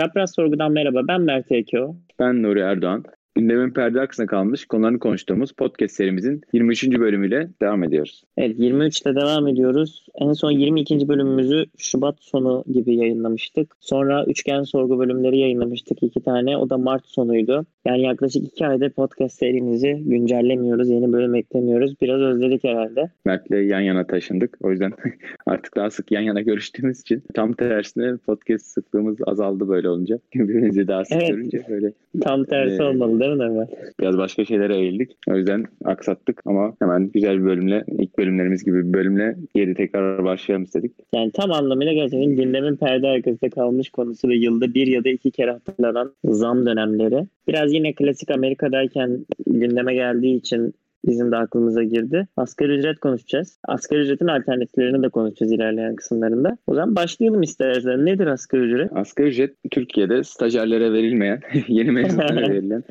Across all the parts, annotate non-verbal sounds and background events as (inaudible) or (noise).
Çapraz Sorgu'dan merhaba. Ben Mert Ekeo. Ben Nuri Erdoğan. Gündemin perde arkasına kalmış konularını konuştuğumuz podcast serimizin 23. bölümüyle devam ediyoruz. Evet 23'te devam ediyoruz. En son 22. bölümümüzü Şubat sonu gibi yayınlamıştık. Sonra üçgen sorgu bölümleri yayınlamıştık iki tane. O da Mart sonuydu. Yani yaklaşık iki ayda podcast serimizi güncellemiyoruz. Yeni bölüm eklemiyoruz. Biraz özledik herhalde. Mert'le yan yana taşındık. O yüzden (laughs) artık daha sık yan yana görüştüğümüz için tam tersine podcast sıklığımız azaldı böyle olunca. (laughs) Birbirimizi daha sık evet. görünce böyle. Tam tersi ee, olmalı mi Normal? Biraz başka şeylere eğildik. O yüzden aksattık ama hemen güzel bir bölümle, ilk bölümlerimiz gibi bir bölümle geri tekrar başlayalım istedik. Yani tam anlamıyla gerçekten gündemin perde arkasında kalmış konusu ve yılda bir ya da iki kere hatırlanan zam dönemleri. Biraz yine klasik Amerika'dayken gündeme geldiği için bizim de aklımıza girdi. Asgari ücret konuşacağız. Asgari ücretin alternatiflerini de konuşacağız ilerleyen kısımlarında. O zaman başlayalım istersen. Nedir asgari ücret? Asgari ücret Türkiye'de stajyerlere verilmeyen, (laughs) yeni mezunlara (laughs) verilen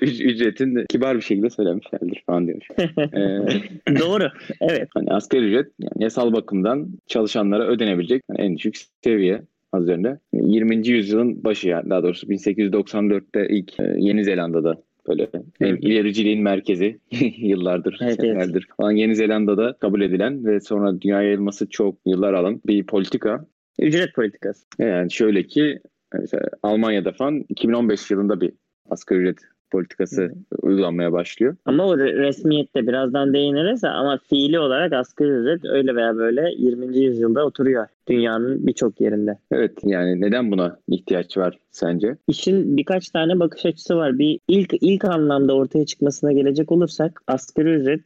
ücretin kibar bir şekilde söylemişlerdir falan diyor. (laughs) ee, Doğru. Evet. Hani asgari ücret yani yasal bakımdan çalışanlara ödenebilecek yani en düşük seviye az önce. 20. yüzyılın başı yani daha doğrusu 1894'te ilk e, Yeni Zelanda'da Böyle hem ilericiliğin merkezi (laughs) yıllardır, evet, senelerdir evet. falan Yeni Zelanda'da kabul edilen ve sonra dünyaya yayılması çok yıllar alan bir politika. Ücret politikası. Yani şöyle ki mesela Almanya'da falan 2015 yılında bir asgari ücret politikası Hı. uygulanmaya başlıyor. Ama o resmiyette birazdan değiniriz ama fiili olarak asgari ücret öyle veya böyle 20. yüzyılda oturuyor dünyanın birçok yerinde. Evet yani neden buna ihtiyaç var sence? İşin birkaç tane bakış açısı var. Bir ilk ilk anlamda ortaya çıkmasına gelecek olursak asgari ücret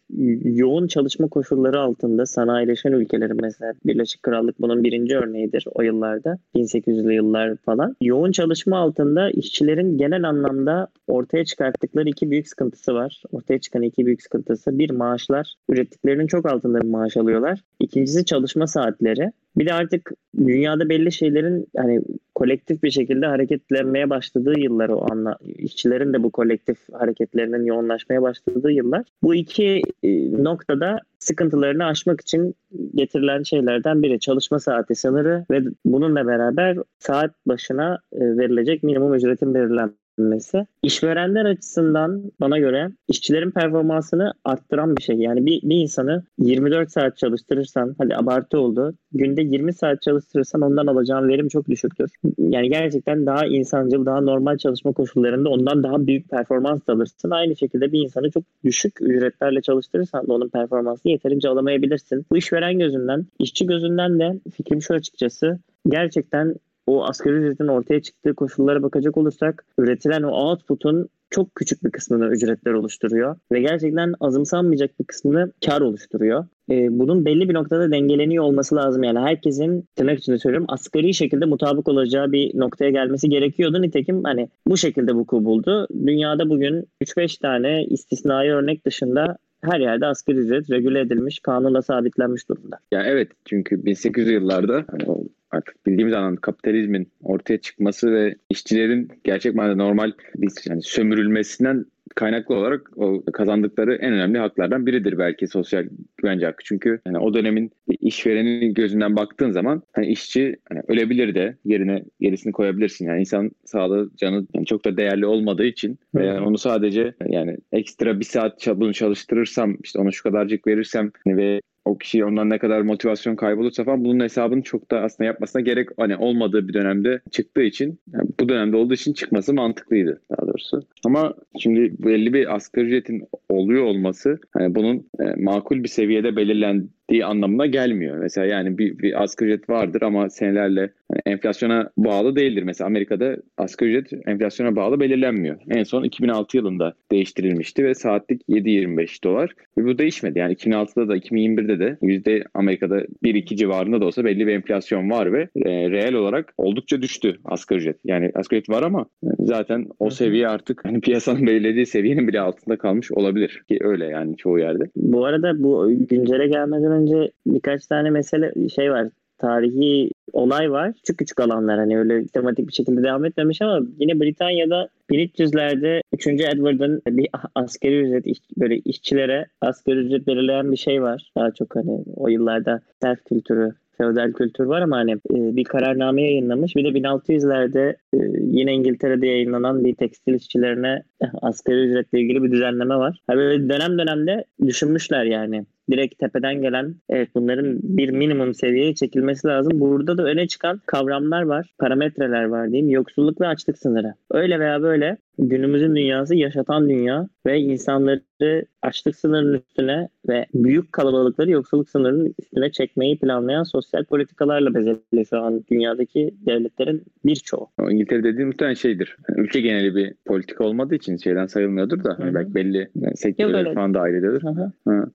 yoğun çalışma koşulları altında sanayileşen ülkelerin mesela Birleşik Krallık bunun birinci örneğidir o yıllarda 1800'lü yıllar falan. Yoğun çalışma altında işçilerin genel anlamda ortaya çıkarttıkları iki büyük sıkıntısı var. Ortaya çıkan iki büyük sıkıntısı bir maaşlar ürettiklerinin çok altında maaş alıyorlar. İkincisi çalışma saatleri. Bir de artık dünyada belli şeylerin hani kolektif bir şekilde hareketlenmeye başladığı yıllar o anla işçilerin de bu kolektif hareketlerinin yoğunlaşmaya başladığı yıllar. Bu iki e, noktada sıkıntılarını aşmak için getirilen şeylerden biri çalışma saati sınırı ve bununla beraber saat başına e, verilecek minimum ücretin belirlenmesi edilmesi işverenler açısından bana göre işçilerin performansını arttıran bir şey. Yani bir, bir insanı 24 saat çalıştırırsan hadi abartı oldu. Günde 20 saat çalıştırırsan ondan alacağın verim çok düşüktür. Yani gerçekten daha insancıl, daha normal çalışma koşullarında ondan daha büyük performans alırsın. Aynı şekilde bir insanı çok düşük ücretlerle çalıştırırsan da onun performansını yeterince alamayabilirsin. Bu işveren gözünden, işçi gözünden de fikrim şu açıkçası gerçekten o asgari ücretin ortaya çıktığı koşullara bakacak olursak üretilen o output'un çok küçük bir kısmını ücretler oluşturuyor ve gerçekten azımsanmayacak bir kısmını kar oluşturuyor. Ee, bunun belli bir noktada dengeleniyor olması lazım. Yani herkesin tırnak içinde söylüyorum asgari şekilde mutabık olacağı bir noktaya gelmesi gerekiyordu. Nitekim hani bu şekilde vuku buldu. Dünyada bugün 3-5 tane istisnai örnek dışında her yerde asgari ücret regüle edilmiş, kanunla sabitlenmiş durumda. Yani evet çünkü 1800 yıllarda hani artık bildiğimiz anlamda kapitalizmin ortaya çıkması ve işçilerin gerçek manada normal bir yani sömürülmesinden kaynaklı olarak o kazandıkları en önemli haklardan biridir belki sosyal güvence hakkı. Çünkü yani o dönemin işverenin gözünden baktığın zaman hani işçi hani ölebilir de yerine gerisini koyabilirsin. Yani insan sağlığı canı yani çok da değerli olmadığı için veya onu sadece yani ekstra bir saat bunu çalıştırırsam işte ona şu kadarcık verirsem hani ve o kişi ondan ne kadar motivasyon kaybolursa falan bunun hesabını çok da aslında yapmasına gerek hani olmadığı bir dönemde çıktığı için yani bu dönemde olduğu için çıkması mantıklıydı daha doğrusu. Ama şimdi belli bir asgari ücretin oluyor olması hani bunun e, makul bir seviyede belirlen diye anlamına gelmiyor. Mesela yani bir, bir asgari ücret vardır ama senelerle yani enflasyona bağlı değildir. Mesela Amerika'da asgari ücret enflasyona bağlı belirlenmiyor. En son 2006 yılında değiştirilmişti ve saatlik 7.25 dolar. Ve bu değişmedi. Yani 2006'da da 2021'de de yüzde Amerika'da 1-2 civarında da olsa belli bir enflasyon var ve e, reel olarak oldukça düştü asgari ücret. Yani asgari ücret var ama zaten o seviye artık hani piyasanın belirlediği seviyenin bile altında kalmış olabilir. Ki öyle yani çoğu yerde. Bu arada bu güncele gelmeden önce birkaç tane mesele şey var. Tarihi olay var. Küçük küçük alanlar hani öyle tematik bir şekilde devam etmemiş ama yine Britanya'da 1300'lerde 3. Edward'ın bir askeri ücret böyle işçilere askeri ücret belirleyen bir şey var. Daha çok hani o yıllarda self kültürü feodal kültür var ama hani e, bir kararname yayınlamış. Bir de 1600'lerde e, yine İngiltere'de yayınlanan bir tekstil işçilerine asgari ücretle ilgili bir düzenleme var. Ha böyle dönem dönemde düşünmüşler yani direkt tepeden gelen evet bunların bir minimum seviyeye çekilmesi lazım. Burada da öne çıkan kavramlar var, parametreler var diyeyim. Yoksulluk ve açlık sınırı. Öyle veya böyle günümüzün dünyası yaşatan dünya ve insanları açlık sınırının üstüne ve büyük kalabalıkları yoksulluk sınırının üstüne çekmeyi planlayan sosyal politikalarla bezeli şu an dünyadaki devletlerin birçoğu. İngiltere dediğim muhtemelen şeydir. ülke geneli bir politika olmadığı için şeyden sayılmıyordur da. Hani belki belli sektörler falan dahil ediyordur.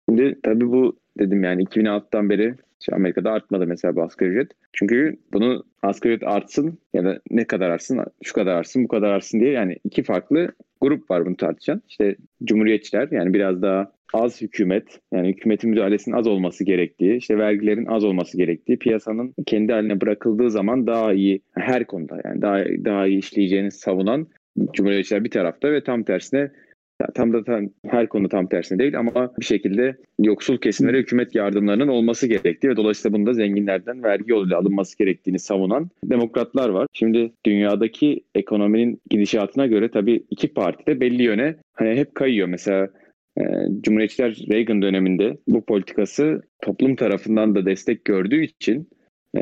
Şimdi tabii bu dedim yani 2006'dan beri işte Amerika'da artmadı mesela bu asgari ücret. Çünkü bunu asgari ücret artsın ya da ne kadar artsın, şu kadar artsın, bu kadar artsın diye yani iki farklı grup var bunu tartışan. İşte cumhuriyetçiler yani biraz daha az hükümet yani hükümetin müdahalesinin az olması gerektiği, işte vergilerin az olması gerektiği, piyasanın kendi haline bırakıldığı zaman daha iyi her konuda yani daha daha iyi işleyeceğini savunan cumhuriyetçiler bir tarafta ve tam tersine tam da tam, her konu tam tersine değil ama bir şekilde yoksul kesimlere hükümet yardımlarının olması gerektiği ve dolayısıyla bunda zenginlerden vergi yoluyla alınması gerektiğini savunan demokratlar var. Şimdi dünyadaki ekonominin gidişatına göre tabii iki parti de belli yöne hani hep kayıyor. Mesela e, Cumhuriyetçiler Reagan döneminde bu politikası toplum tarafından da destek gördüğü için e,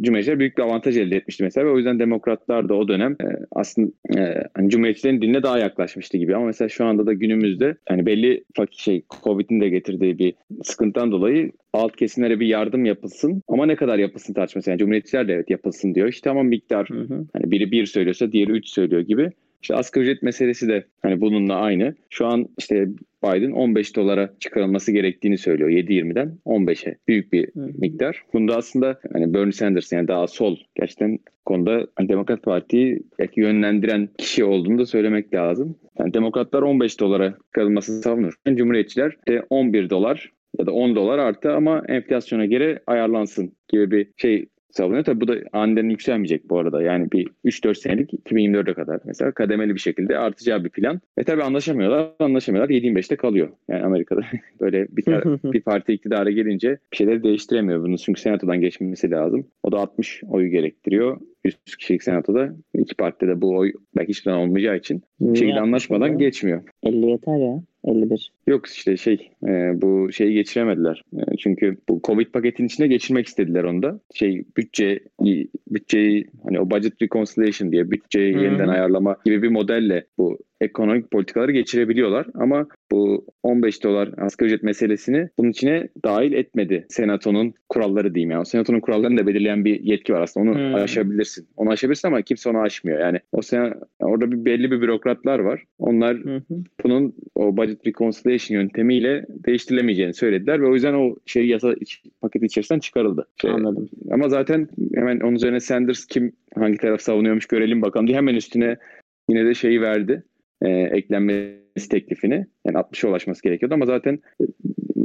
Cumhuriyetçiler büyük bir avantaj elde etmişti mesela ve o yüzden demokratlar da o dönem e, aslında e, hani Cumhuriyetçilerin diline daha yaklaşmıştı gibi. Ama mesela şu anda da günümüzde hani belli şey Covid'in de getirdiği bir sıkıntıdan dolayı alt kesimlere bir yardım yapılsın. Ama ne kadar yapılsın tartışması. Yani Cumhuriyetçiler de evet yapılsın diyor. İşte ama miktar hı hı. hani biri bir söylüyorsa diğeri üç söylüyor gibi işte asgari ücret meselesi de hani bununla aynı. Şu an işte Biden 15 dolara çıkarılması gerektiğini söylüyor 7.20'den 15'e. Büyük bir Hı. miktar. Bunda aslında hani Bernie Sanders yani daha sol gerçekten konuda hani Demokrat Parti'yi belki yönlendiren kişi olduğunu da söylemek lazım. Yani Demokratlar 15 dolara çıkarılmasını savunur. Yani Cumhuriyetçiler de 11 dolar ya da 10 dolar artı ama enflasyona göre ayarlansın gibi bir şey savunuyor. Tabii bu da aniden yükselmeyecek bu arada. Yani bir 3-4 senelik 2024'e kadar mesela kademeli bir şekilde artacağı bir plan. Ve tabii anlaşamıyorlar. Anlaşamıyorlar. 7-25'te kalıyor. Yani Amerika'da (laughs) böyle bir, (laughs) bir parti iktidara gelince bir şeyleri değiştiremiyor. Bunu çünkü senatodan geçmesi lazım. O da 60 oyu gerektiriyor. 100 kişilik senatoda iki partide de bu oy belki hiçbir zaman olmayacağı için bir şekilde anlaşmadan geçmiyor. 50 yeter ya. 51. Yok işte şey e, bu şeyi geçiremediler. E, çünkü bu Covid paketin içine geçirmek istediler onda. Şey bütçe bütçeyi hani o budget reconciliation diye bütçeyi Hı-hı. yeniden ayarlama gibi bir modelle bu ekonomik politikaları geçirebiliyorlar. Ama bu 15 dolar asgari ücret meselesini bunun içine dahil etmedi senatonun kuralları diyeyim yani. Senatonun kurallarını da belirleyen bir yetki var aslında. Onu hmm. aşabilirsin. Onu aşabilirsin ama kimse onu aşmıyor. Yani o sen orada bir belli bir bürokratlar var. Onlar hmm. bunun o budget reconciliation yöntemiyle değiştirilemeyeceğini söylediler ve o yüzden o şey yasa iç, paketi içerisinden çıkarıldı. Şey, Anladım. Ama zaten hemen onun üzerine Sanders kim hangi taraf savunuyormuş görelim bakalım diye hemen üstüne yine de şeyi verdi e, eklenmesi teklifini. Yani 60'a ulaşması gerekiyordu ama zaten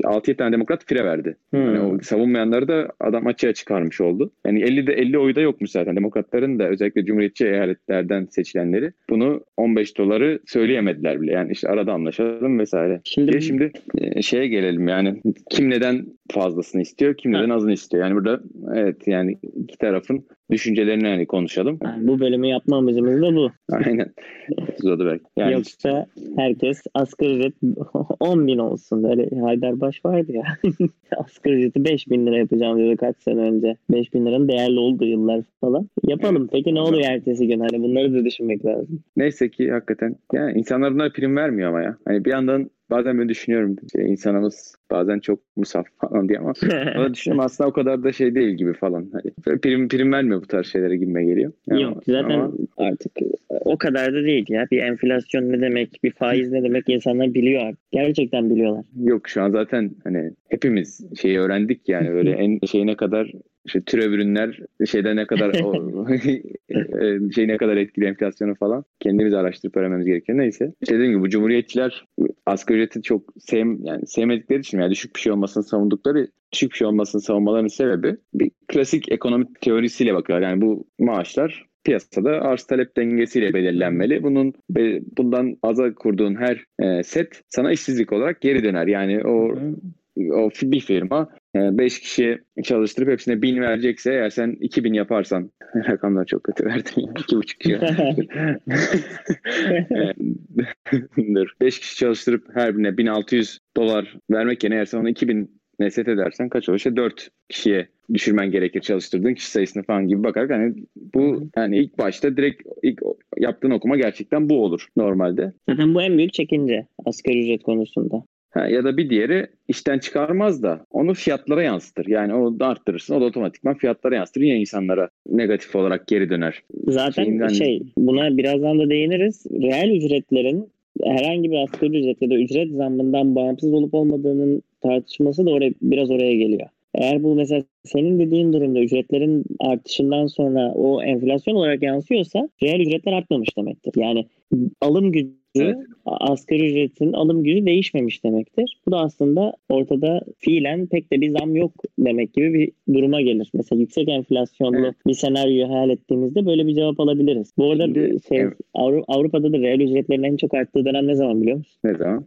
6-7 tane demokrat fire verdi. Hmm. Yani o savunmayanları da adam açığa çıkarmış oldu. Yani 50'de 50 oyu da yokmuş zaten. Demokratların da özellikle cumhuriyetçi eyaletlerden seçilenleri bunu 15 doları söyleyemediler bile. Yani işte arada anlaşalım vesaire. Şimdi, Diye şimdi e, şeye gelelim yani kim neden fazlasını istiyor, kim neden azını istiyor. Yani burada evet yani iki tarafın düşüncelerini hani konuşalım. Yani bu bölümü yapma amacımız da bu. Aynen. (laughs) Belki. Yani Yoksa herkes asgari ücret (laughs) 10 bin olsun. Böyle Haydarbaş vardı ya. (laughs) asgari ücreti 5 bin lira yapacağım diyordu kaç sene önce. 5 bin liranın değerli olduğu yıllar falan. Yapalım. Peki ne oluyor ertesi gün? Hani bunları da düşünmek lazım. Neyse ki hakikaten. Yani insanlar bunlara prim vermiyor ama ya. Hani bir yandan bazen ben düşünüyorum işte insanımız bazen çok musaf falan diye ama (laughs) ona düşünüyorum aslında o kadar da şey değil gibi falan. Hani prim prim vermiyor bu tarz şeylere girme geliyor. Yani Yok zaten ama... artık o kadar da değil ya. Bir enflasyon ne demek, bir faiz ne demek insanlar biliyor artık. Gerçekten biliyorlar. Yok şu an zaten hani hepimiz şeyi öğrendik yani böyle (laughs) en şeyine kadar işte türev ürünler şeyde ne kadar o, (laughs) şey ne kadar etkili enflasyonu falan kendimiz araştırıp öğrenmemiz gerekiyor. Neyse. İşte dediğim gibi bu cumhuriyetçiler asgari ücreti çok sev, yani sevmedikleri için yani düşük bir şey olmasını savundukları düşük bir şey olmasını savunmalarının sebebi bir klasik ekonomik teorisiyle bakıyorlar. Yani bu maaşlar piyasada arz talep dengesiyle belirlenmeli. Bunun bundan aza kurduğun her e, set sana işsizlik olarak geri döner. Yani o o bir firma 5 kişiye çalıştırıp hepsine 1000 verecekse eğer sen 2000 yaparsan (laughs) rakamlar çok kötü verdim ya. 2,5 kişi. (laughs) (laughs) Dur. 5 kişi çalıştırıp her birine 1600 dolar vermek yerine eğer sen onu 2000 neset edersen kaç olur? İşte 4 kişiye düşürmen gerekir çalıştırdığın kişi sayısını falan gibi bakarak hani bu yani ilk başta direkt ilk yaptığın okuma gerçekten bu olur normalde. Zaten bu en büyük çekince asgari ücret konusunda. Ha, ya da bir diğeri işten çıkarmaz da onu fiyatlara yansıtır. Yani o da arttırırsın o da otomatikman fiyatlara yansıtır. Yine insanlara negatif olarak geri döner. Zaten Şeyinden... şey buna birazdan da değiniriz. Reel ücretlerin herhangi bir asgari ücret ya da ücret zammından bağımsız olup olmadığının tartışması da oraya biraz oraya geliyor. Eğer bu mesela senin dediğin durumda ücretlerin artışından sonra o enflasyon olarak yansıyorsa reel ücretler artmamış demektir. Yani alım gücü evet. asgari ücretin alım gücü değişmemiş demektir. Bu da aslında ortada fiilen pek de bir zam yok demek gibi bir duruma gelir. Mesela yüksek enflasyonlu evet. bir senaryo hayal ettiğimizde böyle bir cevap alabiliriz. Bu arada Şimdi, şey, evet. Avrupa'da da reel ücretlerin en çok arttığı dönem ne zaman biliyor musun? Ne zaman?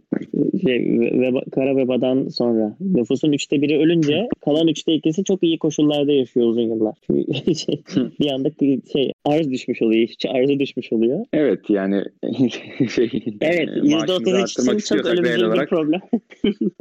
Şey, veba, kara vebadan sonra. Nüfusun üçte biri ölünce kalan üçte ikisi çok iyi koşullarda yaşıyor uzun yıllar. (laughs) şey, bir anda şey arz düşmüş oluyor, işçi arzı düşmüş oluyor. Evet yani (laughs) şey Evet %33 için çok ölümcül bir problem.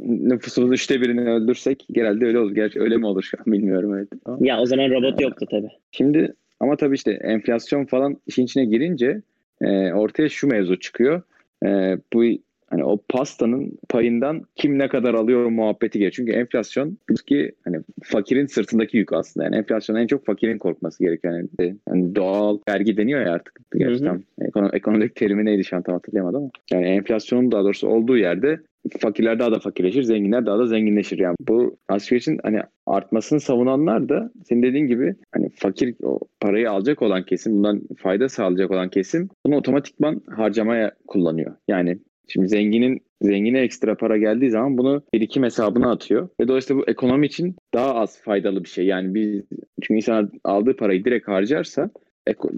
(laughs) nüfusumuzun üçte birini öldürsek genelde öyle olur. Gerçi öyle mi olur şu an bilmiyorum. Evet. Ya o zaman robot yoktu tabii. Şimdi ama tabii işte enflasyon falan işin içine girince e, ortaya şu mevzu çıkıyor. E, bu hani o pastanın payından kim ne kadar alıyor muhabbeti geliyor. Çünkü enflasyon ki hani fakirin sırtındaki yük aslında. Yani enflasyon en çok fakirin korkması gerekiyor. Yani, yani doğal vergi deniyor ya artık. Gerçekten ekonomik, ekonomik terimi neydi şu an tam hatırlayamadım ama. Yani enflasyonun daha doğrusu olduğu yerde fakirler daha da fakirleşir, zenginler daha da zenginleşir. Yani bu asgari için hani artmasını savunanlar da senin dediğin gibi hani fakir o parayı alacak olan kesim, bundan fayda sağlayacak olan kesim bunu otomatikman harcamaya kullanıyor. Yani Şimdi zenginin zengine ekstra para geldiği zaman bunu birikim hesabına atıyor. Ve dolayısıyla bu ekonomi için daha az faydalı bir şey. Yani biz çünkü insan aldığı parayı direkt harcarsa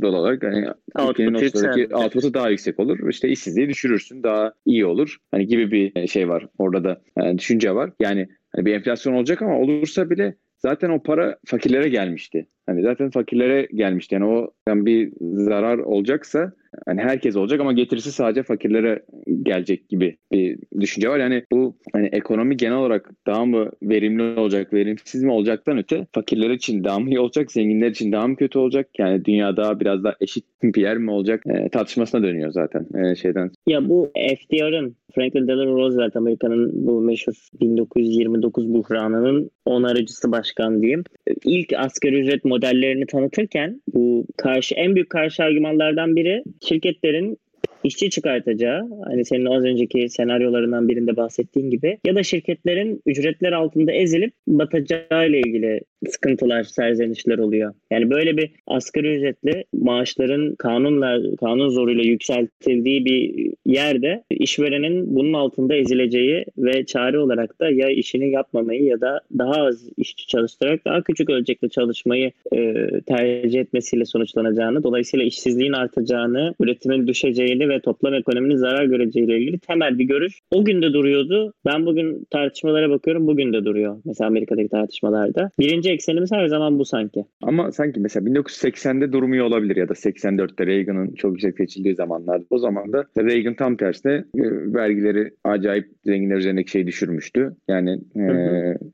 doğal olarak hani ülkenin ortadaki output'u daha yüksek olur. İşte işsizliği düşürürsün. Daha iyi olur. Hani gibi bir şey var. Orada da yani düşünce var. Yani hani bir enflasyon olacak ama olursa bile zaten o para fakirlere gelmişti. Hani zaten fakirlere gelmişti. Yani o yani bir zarar olacaksa hani herkes olacak ama getirisi sadece fakirlere gelecek gibi bir düşünce var. Yani bu hani ekonomi genel olarak daha mı verimli olacak, verimsiz mi olacaktan öte fakirler için daha mı iyi olacak, zenginler için daha mı kötü olacak? Yani dünyada biraz daha eşit bir yer mi olacak? E, tartışmasına dönüyor zaten e, şeyden. Ya bu FDR'ın Franklin Delano Roosevelt Amerika'nın bu meşhur 1929 buhranının onarıcısı başkan diyeyim. İlk asgari ücret modellerini tanıtırken bu karşı en büyük karşı argümanlardan biri şirketlerin işçi çıkartacağı hani senin az önceki senaryolarından birinde bahsettiğin gibi ya da şirketlerin ücretler altında ezilip batacağı ile ilgili sıkıntılar, serzenişler oluyor. Yani böyle bir asgari ücretli maaşların kanunla kanun zoruyla yükseltildiği bir yerde işverenin bunun altında ezileceği ve çare olarak da ya işini yapmamayı ya da daha az işçi çalıştırarak daha küçük ölçekli çalışmayı e, tercih etmesiyle sonuçlanacağını, dolayısıyla işsizliğin artacağını, üretimin düşeceğini ve toplam ekonominin zarar göreceğiyle ilgili temel bir görüş. O gün de duruyordu. Ben bugün tartışmalara bakıyorum. Bugün de duruyor. Mesela Amerika'daki tartışmalarda. Birinci eksenimiz her zaman bu sanki. Ama sanki mesela 1980'de durmuyor olabilir ya da 84'te Reagan'ın çok yüksek seçildiği zamanlarda. O zaman da Reagan tam tersine e, vergileri acayip zenginler üzerindeki şey düşürmüştü. Yani e,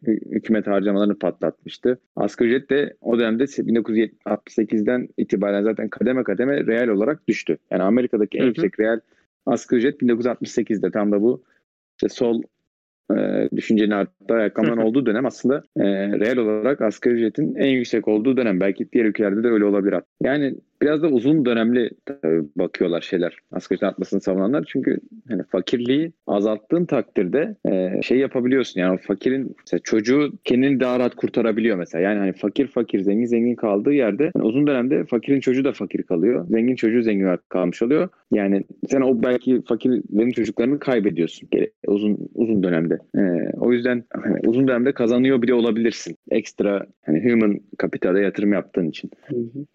hükümet harcamalarını patlatmıştı. Asgari ücret de o dönemde 1968'den itibaren zaten kademe kademe reel olarak düştü. Yani Amerika'daki en yüksek reel asgari ücret 1968'de tam da bu işte sol e, düşüncenin hatta ayakkabıların olduğu dönem aslında e, reel olarak asgari ücretin en yüksek olduğu dönem. Belki diğer ülkelerde de öyle olabilir. Yani biraz da uzun dönemli bakıyorlar şeyler. Asgari artmasını savunanlar. Çünkü hani fakirliği azalttığın takdirde e, şey yapabiliyorsun. Yani o fakirin mesela çocuğu kendini daha rahat kurtarabiliyor mesela. Yani hani fakir fakir zengin zengin kaldığı yerde yani uzun dönemde fakirin çocuğu da fakir kalıyor. Zengin çocuğu zengin olarak kalmış oluyor. Yani sen o belki fakirlerin çocuklarını kaybediyorsun uzun uzun dönemde. E, o yüzden hani uzun dönemde kazanıyor bile olabilirsin. Ekstra hani human kapitale yatırım yaptığın için.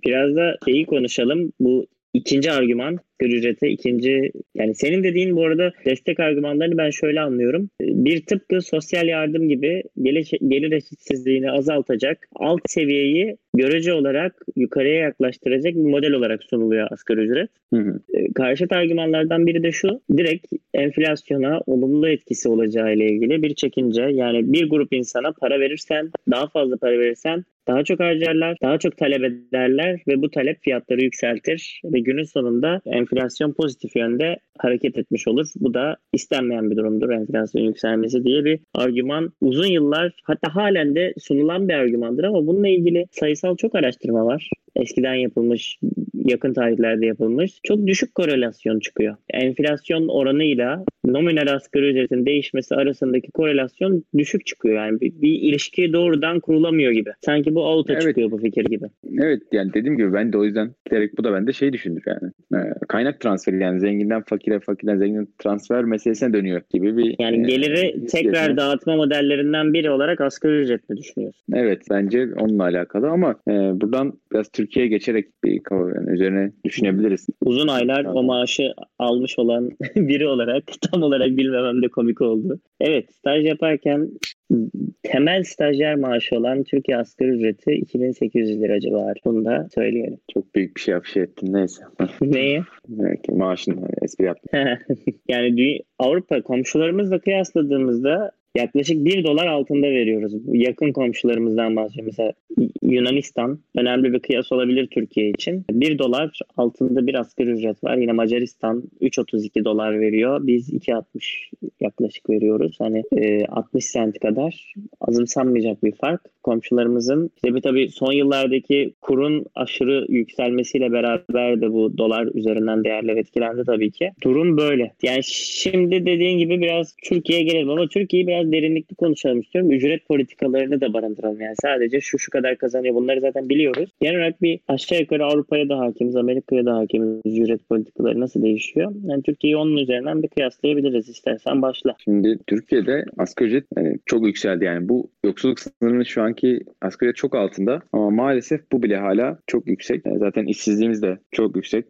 Biraz da şeyi konuşalım. Bu ikinci argüman asgari ücrete ikinci yani senin dediğin bu arada destek argümanlarını ben şöyle anlıyorum. Bir tıpkı sosyal yardım gibi gelir, gelir eşitsizliğini azaltacak alt seviyeyi görece olarak yukarıya yaklaştıracak bir model olarak sunuluyor asgari ücret. Hı hı. E, karşıt argümanlardan biri de şu direkt enflasyona olumlu etkisi olacağı ile ilgili bir çekince yani bir grup insana para verirsen daha fazla para verirsen daha çok harcarlar, daha çok talep ederler ve bu talep fiyatları yükseltir ve günün sonunda enflasyon pozitif yönde hareket etmiş olur. Bu da istenmeyen bir durumdur enflasyon yükselmesi diye bir argüman uzun yıllar hatta halen de sunulan bir argümandır ama bununla ilgili sayısal çok araştırma var. Eskiden yapılmış, yakın tarihlerde yapılmış. Çok düşük korelasyon çıkıyor. Enflasyon oranıyla nominal asgari ücretin değişmesi arasındaki korelasyon düşük çıkıyor. Yani bir, bir ilişki doğrudan kurulamıyor gibi. Sanki bu avuta evet. çıkıyor bu fikir gibi. Evet yani dediğim gibi ben de o yüzden direkt bu da bende şey düşündür yani. Ee, kaynak transferi yani zenginden fakire fakirden zengin transfer meselesine dönüyor gibi bir Yani e, geliri e, tekrar yani. dağıtma modellerinden biri olarak asgari ücret mi düşünüyorsun? Evet bence onunla alakalı ama e, buradan biraz Türkiye'ye geçerek bir yani üzerine düşünebiliriz. Uzun aylar tamam. o maaşı almış olan (laughs) biri olarak tam olarak bilmemem de komik oldu. Evet staj yaparken temel stajyer maaşı olan Türkiye asgari ücreti 2800 lira civarı. Bunu da söyleyelim. Çok büyük bir şey afişe ettin neyse. (laughs) Neyi? Belki maaşın espri yaptım. (laughs) yani Avrupa komşularımızla kıyasladığımızda yaklaşık 1 dolar altında veriyoruz. Yakın komşularımızdan bahsediyorum. Mesela Yunanistan önemli bir kıyas olabilir Türkiye için. 1 dolar altında bir asgari ücret var. Yine Macaristan 3.32 dolar veriyor. Biz 2.60 yaklaşık veriyoruz. Hani 60 sent kadar azımsanmayacak bir fark. Komşularımızın işte bir tabii son yıllardaki kurun aşırı yükselmesiyle beraber de bu dolar üzerinden değerler etkilendi tabii ki. Durum böyle. Yani şimdi dediğin gibi biraz Türkiye'ye gelelim ama Türkiye'yi biraz derinlikli konuşalım istiyorum. Ücret politikalarını da barındıralım. Yani sadece şu şu kadar kazanıyor bunları zaten biliyoruz. Genel olarak bir aşağı yukarı Avrupa'ya da hakimiz, Amerika'ya da hakimiz ücret politikaları nasıl değişiyor? Yani Türkiye'yi onun üzerinden bir kıyaslayabiliriz istersen başla. Şimdi Türkiye'de asgari ücret yani çok yükseldi yani bu yoksulluk sınırının şu anki asgari ücret çok altında ama maalesef bu bile hala çok yüksek. Yani zaten işsizliğimiz de çok yüksek.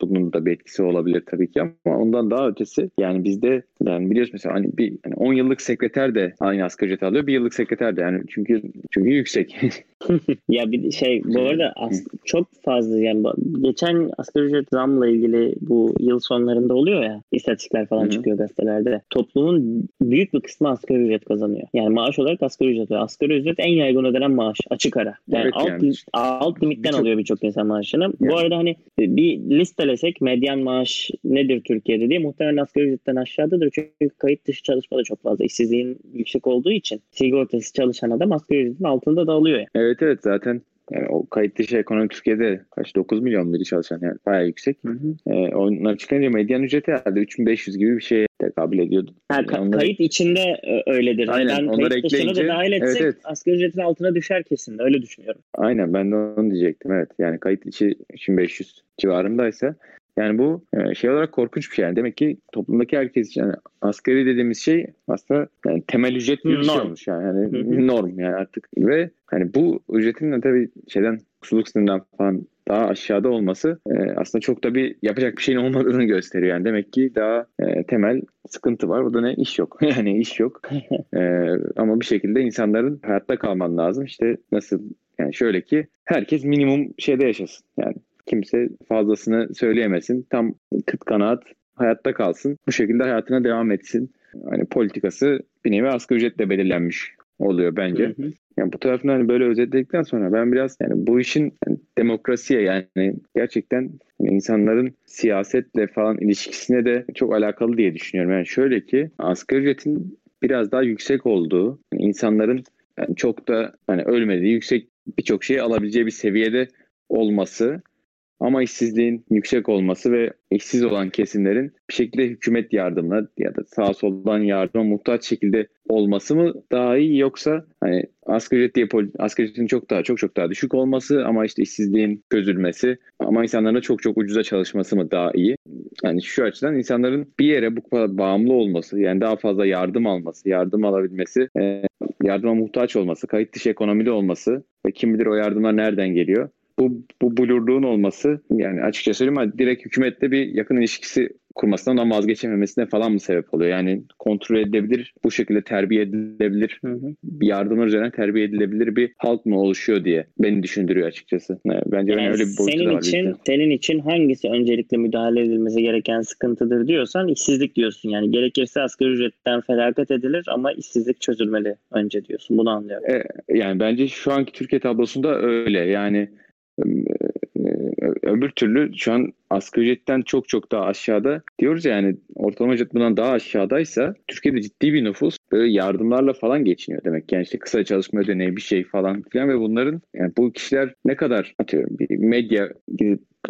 Bunun da bir etkisi olabilir tabii ki ama ondan daha ötesi yani bizde yani biliyoruz mesela hani bir hani 10 yıllık sekreter de aynı asgari ücret alıyor. Bir yıllık sekreter de yani çünkü çünkü yüksek. (laughs) ya bir şey bu arada as, çok fazla yani geçen asgari ücret zamla ilgili bu yıl sonlarında oluyor ya istatistikler falan Hı-hı. çıkıyor gazetelerde. Toplumun büyük bir kısmı asgari ücret kazanıyor. Yani maaş olarak asgari ücret. Asgari ücret en yaygın ödenen maaş açık ara. Yani evet, alt, yani. alt limitten birçok... alıyor birçok insan maaşını. Yani. Bu arada hani bir listelesek medyan maaş nedir Türkiye'de diye muhtemelen asgari ücretten aşağıdadır. Çünkü kayıt dışı çalışma da çok fazla. İşsizliğin yüksek olduğu için sigortası çalışan adam asgari ücretin altında da alıyor. Yani. Evet evet zaten yani o kayıt dışı ekonomi Türkiye'de kaç 9 milyon biri çalışan yani bayağı yüksek. Hı hı. E, onlar çıkınca medyan ücreti herhalde 3500 gibi bir şeye tekabül ediyordu. Ha, ka- onları... Kayıt içinde e, öyledir. Aynen. Yani onları kayıt ekleyince, dışına da dahil etsek evet, evet. asgari ücretin altına düşer kesin. Öyle düşünüyorum. Aynen ben de onu diyecektim evet. Yani kayıt içi 3500 civarındaysa yani bu e, şey olarak korkunç bir şey. Yani demek ki toplumdaki herkes için yani asgari dediğimiz şey aslında yani temel ücret gibi bir şey olmuş yani. yani norm yani artık ve hani bu ücretin de tabii şeyden suluk sınırından falan daha aşağıda olması e, aslında çok da bir yapacak bir şeyin olmadığını gösteriyor. Yani demek ki daha e, temel sıkıntı var. Bu da ne? iş yok. (laughs) yani iş yok. e, ama bir şekilde insanların hayatta kalman lazım. İşte nasıl yani şöyle ki herkes minimum şeyde yaşasın. Yani kimse fazlasını söyleyemesin. Tam kıt kanaat hayatta kalsın. Bu şekilde hayatına devam etsin. Hani politikası bir nevi asgari ücretle belirlenmiş oluyor bence. Hı hı. Yani bu tarafını hani böyle özetledikten sonra ben biraz yani bu işin yani demokrasiye yani gerçekten yani insanların siyasetle falan ilişkisine de çok alakalı diye düşünüyorum. Yani şöyle ki asgari ücretin biraz daha yüksek olduğu, yani insanların yani çok da hani ölmediği, yüksek birçok şeyi alabileceği bir seviyede olması ama işsizliğin yüksek olması ve işsiz olan kesimlerin bir şekilde hükümet yardımına ya da sağ soldan yardıma muhtaç şekilde olması mı daha iyi yoksa hani asgari ücret diye asgari ücretin çok daha çok çok daha düşük olması ama işte işsizliğin çözülmesi ama insanların çok çok ucuza çalışması mı daha iyi? Yani şu açıdan insanların bir yere bu kadar bağımlı olması yani daha fazla yardım alması, yardım alabilmesi, yardıma muhtaç olması, kayıt dışı ekonomide olması ve kim bilir o yardımlar nereden geliyor? Bu, bu blurluğun olması yani açıkça söyleyeyim direkt hükümette bir yakın ilişkisi kurmasından ondan vazgeçememesine falan mı sebep oluyor? Yani kontrol edilebilir, bu şekilde terbiye edilebilir, hı hı. yardımlar üzerine terbiye edilebilir bir halk mı oluşuyor diye beni düşündürüyor açıkçası. Bence yani öyle bir boyutu senin var. Için, senin için hangisi öncelikle müdahale edilmesi gereken sıkıntıdır diyorsan işsizlik diyorsun. Yani gerekirse asgari ücretten felaket edilir ama işsizlik çözülmeli önce diyorsun. Bunu anlıyorum. E, yani bence şu anki Türkiye tablosunda öyle. Yani öbür türlü şu an asgari ücretten çok çok daha aşağıda diyoruz ya yani ortalama ücret bundan daha aşağıdaysa Türkiye'de ciddi bir nüfus böyle yardımlarla falan geçiniyor demek. Yani işte kısa çalışma ödeneği bir şey falan filan ve bunların yani bu kişiler ne kadar atıyorum bir medya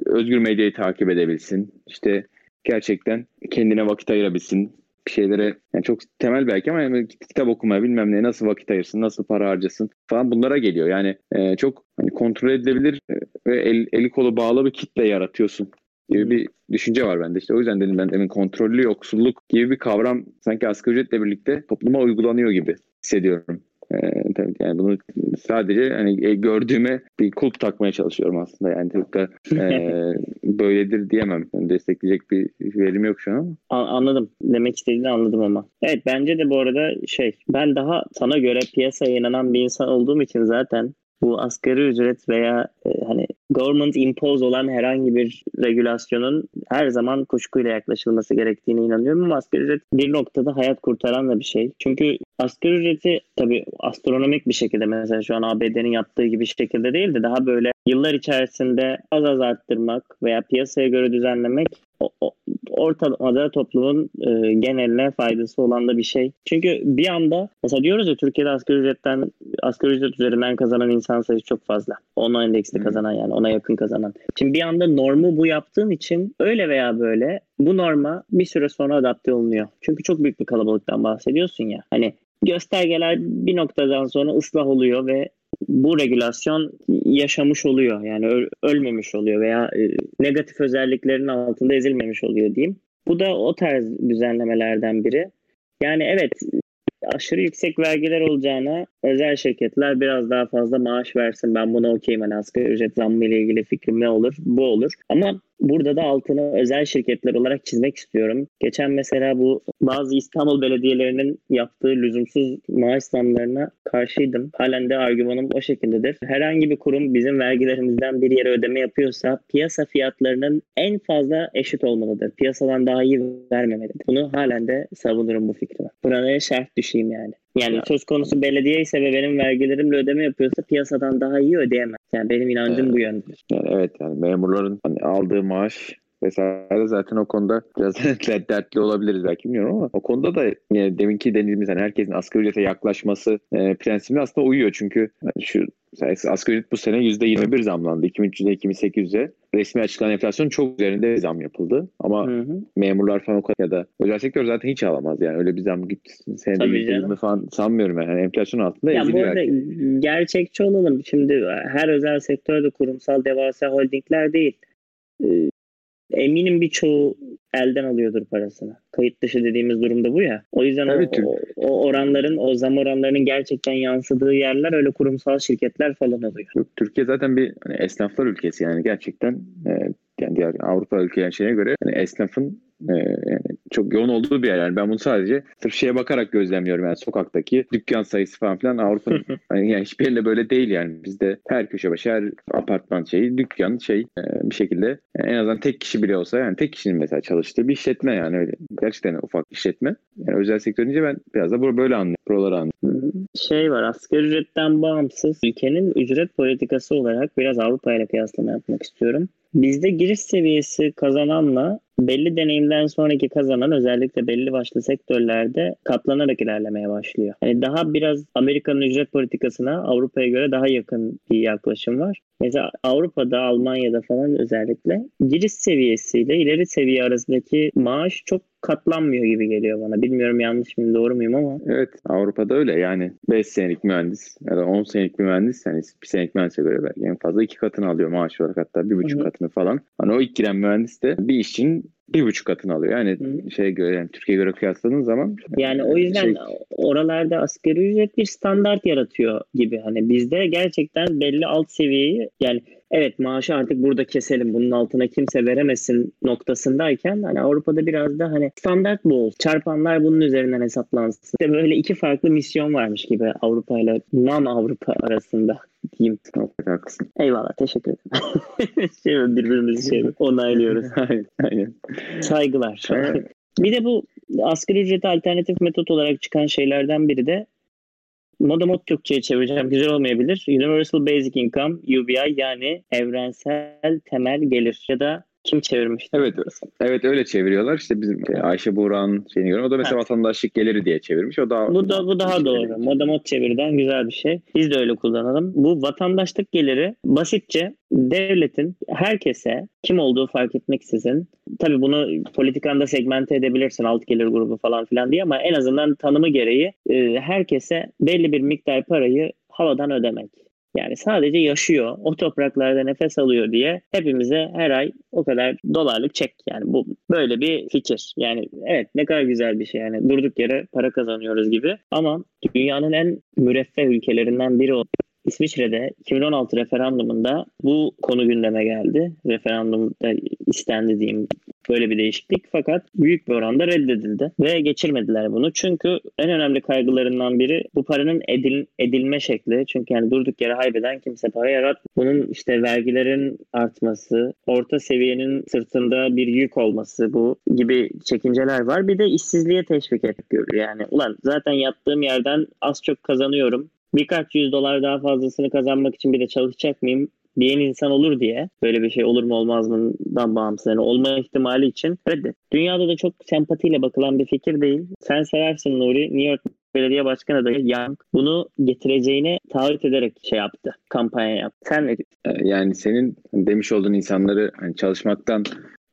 özgür medyayı takip edebilsin. işte gerçekten kendine vakit ayırabilsin bir şeylere yani çok temel belki ama yani kitap okumaya bilmem ne nasıl vakit ayırsın, nasıl para harcasın falan bunlara geliyor. Yani e, çok hani kontrol edilebilir e, ve el, eli kolu bağlı bir kitle yaratıyorsun gibi bir düşünce var bende. İşte o yüzden dedim ben demin kontrollü yoksulluk gibi bir kavram sanki asgari ücretle birlikte topluma uygulanıyor gibi hissediyorum. Ee, tabii yani bunu sadece hani e, gördüğüme bir kulp takmaya çalışıyorum aslında. Yani çok da e, (laughs) böyledir diyemem. Yani destekleyecek bir verim yok şu an. Anladım. Demek istediğini anladım ama. Evet bence de bu arada şey ben daha sana göre piyasaya inanan bir insan olduğum için zaten bu asgari ücret veya e, hani government impose olan herhangi bir regülasyonun her zaman kuşkuyla yaklaşılması gerektiğine inanıyorum ama asgari ücret bir noktada hayat kurtaran da bir şey. Çünkü asgari ücreti tabii astronomik bir şekilde mesela şu an ABD'nin yaptığı gibi şekilde değil de daha böyle yıllar içerisinde az az arttırmak veya piyasaya göre düzenlemek ortalamada toplumun e, geneline faydası olan da bir şey. Çünkü bir anda mesela diyoruz ya Türkiye'de asgari ücretten asgari ücret üzerinden kazanan insan sayısı çok fazla. Ona endeksli kazanan yani ona yakın kazanan. Şimdi bir anda normu bu yaptığın için öyle veya böyle bu norma bir süre sonra adapte olunuyor. Çünkü çok büyük bir kalabalıktan bahsediyorsun ya. Hani göstergeler bir noktadan sonra ıslah oluyor ve bu regülasyon yaşamış oluyor. Yani öl- ölmemiş oluyor veya e, negatif özelliklerin altında ezilmemiş oluyor diyeyim. Bu da o tarz düzenlemelerden biri. Yani evet aşırı yüksek vergiler olacağına özel şirketler biraz daha fazla maaş versin. Ben buna okeyim. Hani asgari ücret zammı ile ilgili fikrim ne olur? Bu olur. Ama Burada da altını özel şirketler olarak çizmek istiyorum. Geçen mesela bu bazı İstanbul belediyelerinin yaptığı lüzumsuz maaş zamlarına karşıydım. Halen de argümanım o şekildedir. Herhangi bir kurum bizim vergilerimizden bir yere ödeme yapıyorsa piyasa fiyatlarının en fazla eşit olmalıdır. Piyasadan daha iyi vermemelidir. Bunu halen de savunurum bu fikrimi. Buraya şerh düşeyim yani. Yani söz konusu belediye ise ve benim vergilerimle ödeme yapıyorsa piyasadan daha iyi ödeyemez. Yani benim inancım evet. bu yöndedir. Yani evet yani memurların hani aldığı maaş vesaire zaten o konuda biraz (laughs) dertli olabiliriz belki bilmiyorum ama o konuda da yine deminki dediğimiz hani herkesin asgari ücrete yaklaşması e, prensibine aslında uyuyor. Çünkü yani şu asgari ücret bu sene %21 zamlandı. 2300'e 2800'e resmi açıklanan enflasyon çok üzerinde zam yapıldı. Ama hı hı. memurlar falan o kadar ya da özel sektör zaten hiç alamaz yani. Öyle bir zam git senede %20 falan sanmıyorum yani. yani enflasyon altında ya eziliyor. Bu arada gerçekçi olalım. Şimdi her özel sektörde kurumsal devasa holdingler değil. Eminim birçoğu elden alıyordur parasını. Kayıt dışı dediğimiz durumda bu ya. O yüzden o, o, o oranların, o zam oranlarının gerçekten yansıdığı yerler öyle kurumsal şirketler falan oluyor. Türkiye zaten bir hani esnaflar ülkesi yani gerçekten e, yani diğer Avrupa ülkelerine şeye göre hani esnafın e, yani çok yoğun olduğu bir yer. Yani ben bunu sadece sırf şeye bakarak gözlemliyorum. Yani sokaktaki dükkan sayısı falan filan Avrupa'nın (laughs) hani yani hiçbir yerinde böyle değil yani. Bizde her köşe başı her apartman şeyi dükkan şey e, bir şekilde yani en azından tek kişi bile olsa yani tek kişinin mesela çalıştığı bir işletme yani öyle. Gerçekten ufak işletme. Yani özel sektör deyince ben biraz da böyle anlıyorum. Buraları anlıyorum. Şey var asgari ücretten bağımsız ülkenin ücret politikası olarak biraz Avrupa ile kıyaslama yapmak istiyorum. Bizde giriş seviyesi kazananla belli deneyimden sonraki kazanan özellikle belli başlı sektörlerde katlanarak ilerlemeye başlıyor. Yani daha biraz Amerika'nın ücret politikasına Avrupa'ya göre daha yakın bir yaklaşım var. Mesela Avrupa'da, Almanya'da falan özellikle giriş seviyesiyle ileri seviye arasındaki maaş çok katlanmıyor gibi geliyor bana. Bilmiyorum yanlış mıyım doğru muyum ama. Evet Avrupa'da öyle yani 5 senelik mühendis ya da 10 senelik bir mühendis yani bir senelik mühendise göre belki en fazla iki katını alıyor maaş olarak hatta bir buçuk katını falan. Hani o ilk giren mühendis de bir işçinin bir buçuk katını alıyor. Yani Hı. şeye göre yani Türkiye'ye göre kıyasladığın zaman yani o yüzden şey... oralarda asgari ücret bir standart yaratıyor gibi. Hani bizde gerçekten belli alt seviyeyi yani evet maaşı artık burada keselim bunun altına kimse veremesin noktasındayken hani Avrupa'da biraz da hani standart bu olsun. Çarpanlar bunun üzerinden hesaplansın. İşte böyle iki farklı misyon varmış gibi Avrupa ile non Avrupa arasında diyeyim. Haklısın. Eyvallah teşekkür ederim. (laughs) şey, birbirimizi şey (laughs) onaylıyoruz. aynen, aynen. Saygılar. Evet. Bir de bu asgari ücrete alternatif metot olarak çıkan şeylerden biri de moda mod Türkçe'ye çevireceğim. Güzel olmayabilir. Universal Basic Income, UBI yani evrensel temel gelir ya da kim çevirmişti? Evet, evet öyle çeviriyorlar. İşte bizim e, Ayşe Buğra'nın şeyini göre. O da mesela Ha. vatandaşlık geliri diye çevirmiş. O da Bu da bu daha doğru. Moda mod çeviriden güzel bir şey. Biz de öyle kullanalım. Bu vatandaşlık geliri basitçe devletin herkese kim olduğu fark etmeksizin tabii bunu politikanda segmente edebilirsin alt gelir grubu falan filan diye ama en azından tanımı gereği e, herkese belli bir miktar parayı havadan ödemek. Yani sadece yaşıyor, o topraklarda nefes alıyor diye hepimize her ay o kadar dolarlık çek. Yani bu böyle bir fikir. Yani evet ne kadar güzel bir şey. Yani durduk yere para kazanıyoruz gibi. Ama dünyanın en müreffeh ülkelerinden biri İsviçre'de 2016 referandumunda bu konu gündeme geldi. Referandumda istendi diyeyim böyle bir değişiklik fakat büyük bir oranda reddedildi ve geçirmediler bunu. Çünkü en önemli kaygılarından biri bu paranın edil, edilme şekli. Çünkü yani durduk yere haybeden kimse para yarat. Bunun işte vergilerin artması, orta seviyenin sırtında bir yük olması bu gibi çekinceler var. Bir de işsizliğe teşvik etmek görüyor. Yani ulan zaten yattığım yerden az çok kazanıyorum. Birkaç yüz dolar daha fazlasını kazanmak için bir de çalışacak mıyım? diyen insan olur diye böyle bir şey olur mu olmaz mıdan bağımsız yani olma ihtimali için reddet. Dünyada da çok sempatiyle bakılan bir fikir değil. Sen seversin Nuri. New York Belediye Başkanı adayı Young bunu getireceğine taahhüt ederek şey yaptı. Kampanya yaptı. Sen ne diyorsun? E, yani senin demiş olduğun insanları hani çalışmaktan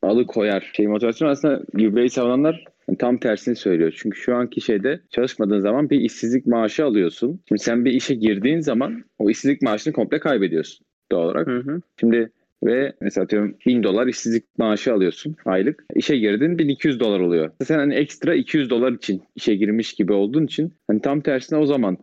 alıkoyar şey motivasyon aslında UBA'yı savunanlar yani tam tersini söylüyor. Çünkü şu anki şeyde çalışmadığın zaman bir işsizlik maaşı alıyorsun. Şimdi sen bir işe girdiğin zaman o işsizlik maaşını komple kaybediyorsun doğal olarak. Hı hı. Şimdi ve mesela atıyorum 1000 dolar işsizlik maaşı alıyorsun aylık. İşe girdin 1200 dolar oluyor. Sen hani ekstra 200 dolar için işe girmiş gibi olduğun için hani tam tersine o zaman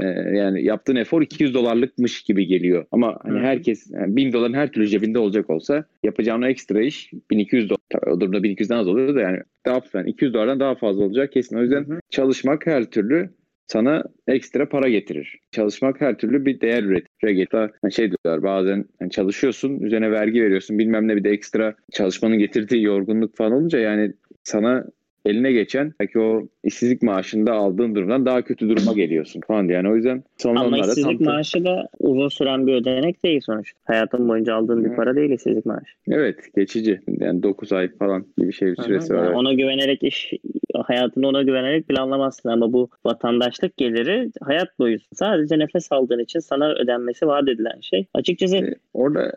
e, yani yaptığın efor 200 dolarlıkmış gibi geliyor. Ama hani herkes yani 1000 doların her türlü cebinde olacak olsa yapacağın ekstra iş 1200 dolar. O durumda 1200'den az oluyor da yani daha yani 200 dolardan daha fazla olacak kesin. O yüzden hı. çalışmak her türlü sana ekstra para getirir. Çalışmak her türlü bir değer üretir. Hatta hani şey diyorlar bazen hani çalışıyorsun üzerine vergi veriyorsun bilmem ne bir de ekstra çalışmanın getirdiği yorgunluk falan olunca yani sana eline geçen belki o işsizlik maaşında aldığın durumdan daha kötü duruma geliyorsun falan diye. Yani o yüzden son Ama işsizlik tam- maaşı da uzun süren bir ödenek değil sonuçta. Hayatın boyunca aldığın bir para değil işsizlik maaşı. Evet geçici. Yani 9 ay falan gibi şey bir Hı hı. süresi Yani var. ona güvenerek iş hayatını ona güvenerek planlamazsın ama bu vatandaşlık geliri hayat boyu sadece nefes aldığın için sana ödenmesi vaat edilen şey. Açıkçası E, Orada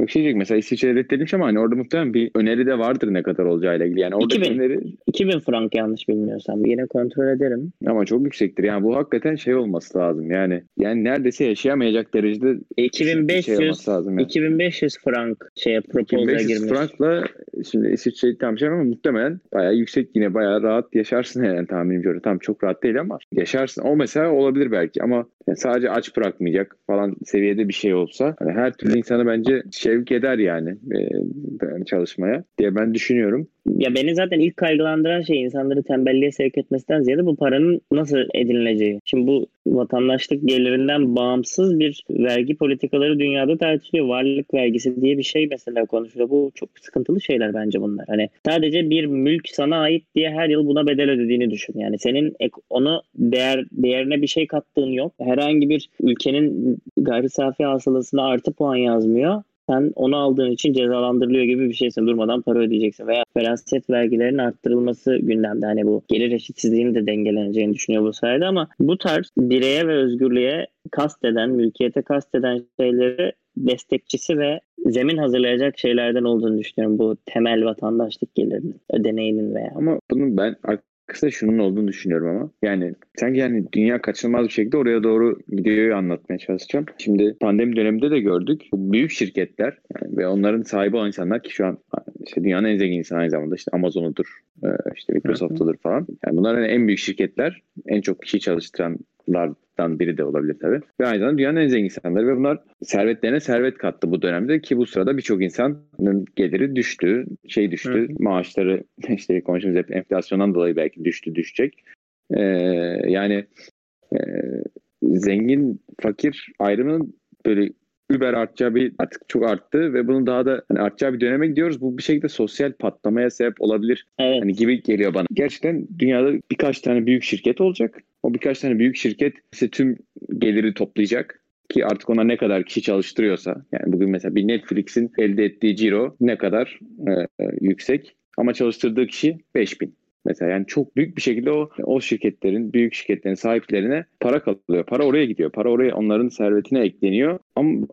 bir şey diyecek mesela İsviçre reddedilmiş ama hani orada muhtemelen bir öneri de vardır ne kadar olacağıyla ilgili. Yani orada 2000. öneri 2000 frank yanlış bilmiyorsam yine kontrol ederim. ama çok yüksektir. Yani bu hakikaten şey olması lazım. Yani yani neredeyse yaşayamayacak derecede bir 2500 şey olması lazım. Yani. 2500 frank şeye proposal'a 2500 girmiş. frankla şimdi İsviçre'yi tam şey ama muhtemelen bayağı yüksek yine bayağı rahat yaşarsın yani tahminimce öyle. Tam çok rahat değil ama yaşarsın. O mesela olabilir belki ama yani sadece aç bırakmayacak falan seviyede bir şey olsa hani her türlü insanı bence şevk eder yani e, çalışmaya diye ben düşünüyorum. Ya beni zaten ilk kaygılandıran şey insanları tembelliğe sevk etmesinden ziyade bu paranın nasıl edinileceği. Şimdi bu vatandaşlık gelirinden bağımsız bir vergi politikaları dünyada tartışılıyor. Varlık vergisi diye bir şey mesela konuşuluyor. Bu çok sıkıntılı şeyler bence bunlar. Hani sadece bir mülk sana ait diye her yıl buna bedel ödediğini düşün. Yani senin onu değer değerine bir şey kattığın yok. Herhangi bir ülkenin gayri safi hasılasına artı puan yazmıyor. Sen onu aldığın için cezalandırılıyor gibi bir şeysin. Durmadan para ödeyeceksin. Veya feraset vergilerinin arttırılması gündemde. Hani bu gelir eşitsizliğinin de dengeleneceğini düşünüyor bu sayede ama bu tarz bireye ve özgürlüğe kasteden, mülkiyete kasteden şeyleri destekçisi ve zemin hazırlayacak şeylerden olduğunu düşünüyorum. Bu temel vatandaşlık gelirinin, ödeneğinin veya. Ama bunun ben arkasında şunun olduğunu düşünüyorum ama. Yani sanki yani dünya kaçınılmaz bir şekilde oraya doğru gidiyor anlatmaya çalışacağım. Şimdi pandemi döneminde de gördük. Bu büyük şirketler yani ve onların sahibi olan insanlar ki şu an işte dünyanın en zengin insanı aynı zamanda işte Amazon'udur, e, işte Microsoft'udur falan. Yani bunlar hani en büyük şirketler, en çok kişi çalıştıran insanlardan biri de olabilir tabii. Ve aynı zamanda dünyanın en zengin insanları ve bunlar servetlerine servet kattı bu dönemde ki bu sırada birçok insanın geliri düştü, şey düştü, Hı. maaşları (laughs) işte konuştuğumuz hep enflasyondan dolayı belki düştü, düşecek. Ee, yani e, zengin fakir ayrımının böyle über artacağı bir artık çok arttı ve bunun daha da hani artacağı bir döneme gidiyoruz. Bu bir şekilde sosyal patlamaya sebep olabilir. Evet. Hani gibi geliyor bana. Gerçekten dünyada birkaç tane büyük şirket olacak. O birkaç tane büyük şirket ise tüm geliri toplayacak ki artık ona ne kadar kişi çalıştırıyorsa yani bugün mesela bir Netflix'in elde ettiği ciro ne kadar e yüksek ama çalıştırdığı kişi 5000. Mesela yani çok büyük bir şekilde o o şirketlerin, büyük şirketlerin sahiplerine para kalıyor. Para oraya gidiyor. Para oraya onların servetine ekleniyor. Ama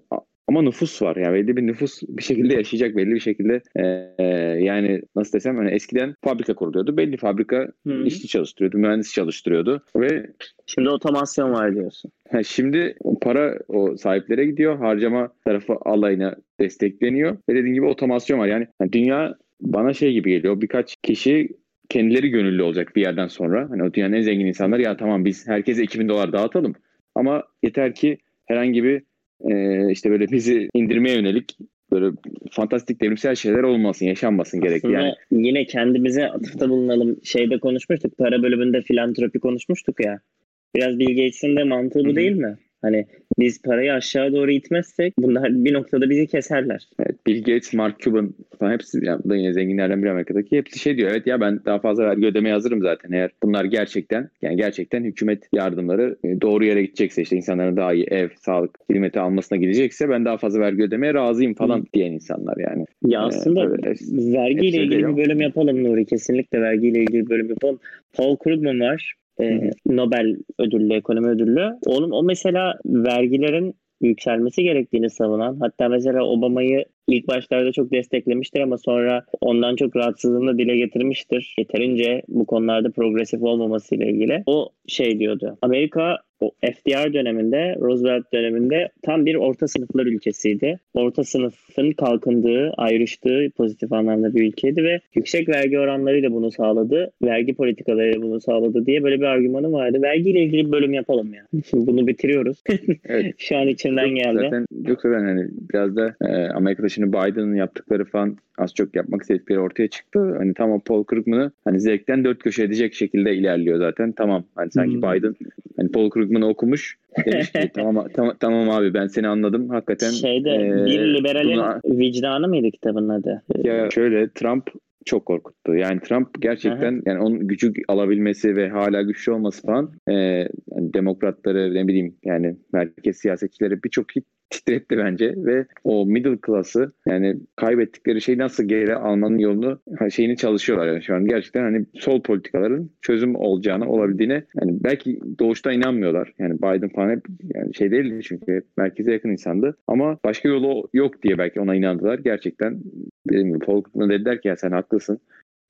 ama nüfus var yani belli bir nüfus bir şekilde yaşayacak belli bir şekilde e, e, yani nasıl desem hani eskiden fabrika kuruluyordu belli fabrika hmm. işçi çalıştırıyordu mühendis çalıştırıyordu ve şimdi otomasyon var diyorsun. Ha, şimdi para o sahiplere gidiyor harcama tarafı alayına destekleniyor ve dediğim gibi otomasyon var yani, yani dünya bana şey gibi geliyor birkaç kişi kendileri gönüllü olacak bir yerden sonra. Hani o dünyanın en zengin insanlar ya tamam biz herkese 2000 dolar dağıtalım. Ama yeter ki herhangi bir e, işte böyle bizi indirmeye yönelik böyle fantastik devrimsel şeyler olmasın, yaşanmasın gerekli yani. Yine kendimize atıfta bulunalım. Şeyde konuşmuştuk, para bölümünde filantropi konuşmuştuk ya. Biraz Bill Gates'in de mantığı bu Hı-hı. değil mi? Hani biz parayı aşağı doğru itmezsek bunlar bir noktada bizi keserler. Evet, Bill Gates, Mark Cuban falan hepsi yani da yine zenginlerden biri Amerika'daki hepsi şey diyor. Evet ya ben daha fazla vergi ödemeye hazırım zaten eğer bunlar gerçekten yani gerçekten hükümet yardımları e, doğru yere gidecekse işte insanların daha iyi ev, sağlık hizmeti almasına gidecekse ben daha fazla vergi ödemeye razıyım falan Hı. diyen insanlar yani. Ya ee, aslında ee, vergiyle ilgili bir bölüm yapalım Nuri. Kesinlikle vergiyle ilgili bir bölüm yapalım. Paul Krugman var e, Nobel ödüllü, ekonomi ödüllü. Onun o mesela vergilerin yükselmesi gerektiğini savunan hatta mesela Obama'yı ilk başlarda çok desteklemiştir ama sonra ondan çok rahatsızlığını dile getirmiştir. Yeterince bu konularda progresif olmaması ile ilgili. O şey diyordu. Amerika o FDR döneminde, Roosevelt döneminde tam bir orta sınıflar ülkesiydi. Orta sınıfın kalkındığı, ayrıştığı pozitif anlamda bir ülkeydi ve yüksek vergi oranlarıyla bunu sağladı. Vergi politikalarıyla bunu sağladı diye böyle bir argümanı vardı. Vergiyle ilgili bir bölüm yapalım ya. Şimdi (laughs) bunu bitiriyoruz. Evet. (laughs) Şu an içimden yok, geldi. Zaten, yoksa ben hani biraz da e, Amerika'da şimdi Biden'ın yaptıkları falan az çok yapmak istedikleri ortaya çıktı. Hani tamam Paul Krugman'ı hani zevkten dört köşe edecek şekilde ilerliyor zaten. Tamam hani sanki hmm. Biden hani Paul Krugman'ı okumuş. Demiş ki (laughs) tamam, tamam, tamam abi ben seni anladım. Hakikaten Şeyde e, bir liberalin buna... vicdanı mıydı kitabın adı? Ya şöyle Trump çok korkuttu. Yani Trump gerçekten Aha. yani onun gücü alabilmesi ve hala güçlü olması falan e, yani demokratları ne bileyim yani merkez siyasetçileri birçok titretti bence ve o middle class'ı yani kaybettikleri şeyi nasıl geri almanın yolunu şeyini çalışıyorlar yani şu an gerçekten hani sol politikaların çözüm olacağını olabildiğine yani belki doğuştan inanmıyorlar. Yani Biden falan hep yani şey değildi çünkü merkeze yakın insandı ama başka yolu yok diye belki ona inandılar. Gerçekten dediğim gibi Paul dediler ki ya sen haklısın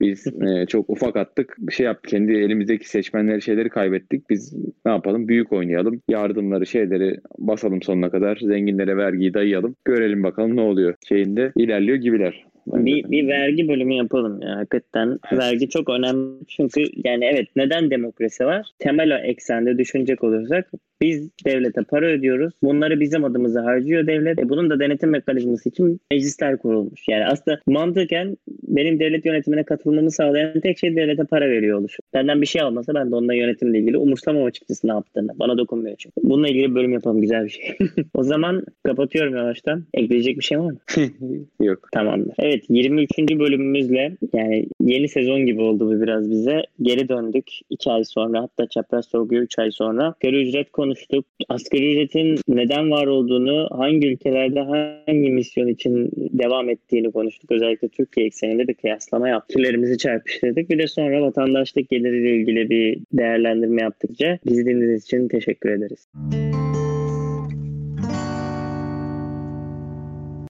biz e, çok ufak attık. Bir şey yaptık. Kendi elimizdeki seçmenleri şeyleri kaybettik. Biz ne yapalım? Büyük oynayalım. Yardımları şeyleri basalım sonuna kadar. Zenginlere vergiyi dayayalım. Görelim bakalım ne oluyor. Şeyinde ilerliyor gibiler. Bir, bir vergi bölümü yapalım ya. Hakikaten evet. vergi çok önemli. Çünkü yani evet neden demokrasi var? Temel eksende düşünecek olursak biz devlete para ödüyoruz. Bunları bizim adımıza harcıyor devlet. E bunun da denetim mekanizması için meclisler kurulmuş. Yani aslında mantıken benim devlet yönetimine katılmamı sağlayan tek şey devlete para veriyor oluşu. Benden bir şey almasa ben de onunla yönetimle ilgili umursamam açıkçası ne yaptığını. Bana dokunmuyor çünkü. Bununla ilgili bölüm yapalım güzel bir şey. (laughs) o zaman kapatıyorum yavaştan. Ekleyecek bir şey var mı? (laughs) Yok. Tamamdır. Evet 23. bölümümüzle yani yeni sezon gibi oldu bu biraz bize. Geri döndük 2 ay sonra hatta çapraz sorguyu 3 ay sonra. Geri ücret konu konuştuk. Asgari ücretin neden var olduğunu, hangi ülkelerde hangi misyon için devam ettiğini konuştuk. Özellikle Türkiye ekseninde bir kıyaslama yaptık. Fikirlerimizi çarpıştırdık. Bir de sonra vatandaşlık geliriyle ilgili bir değerlendirme yaptıkça bizi dinlediğiniz için teşekkür ederiz. Müzik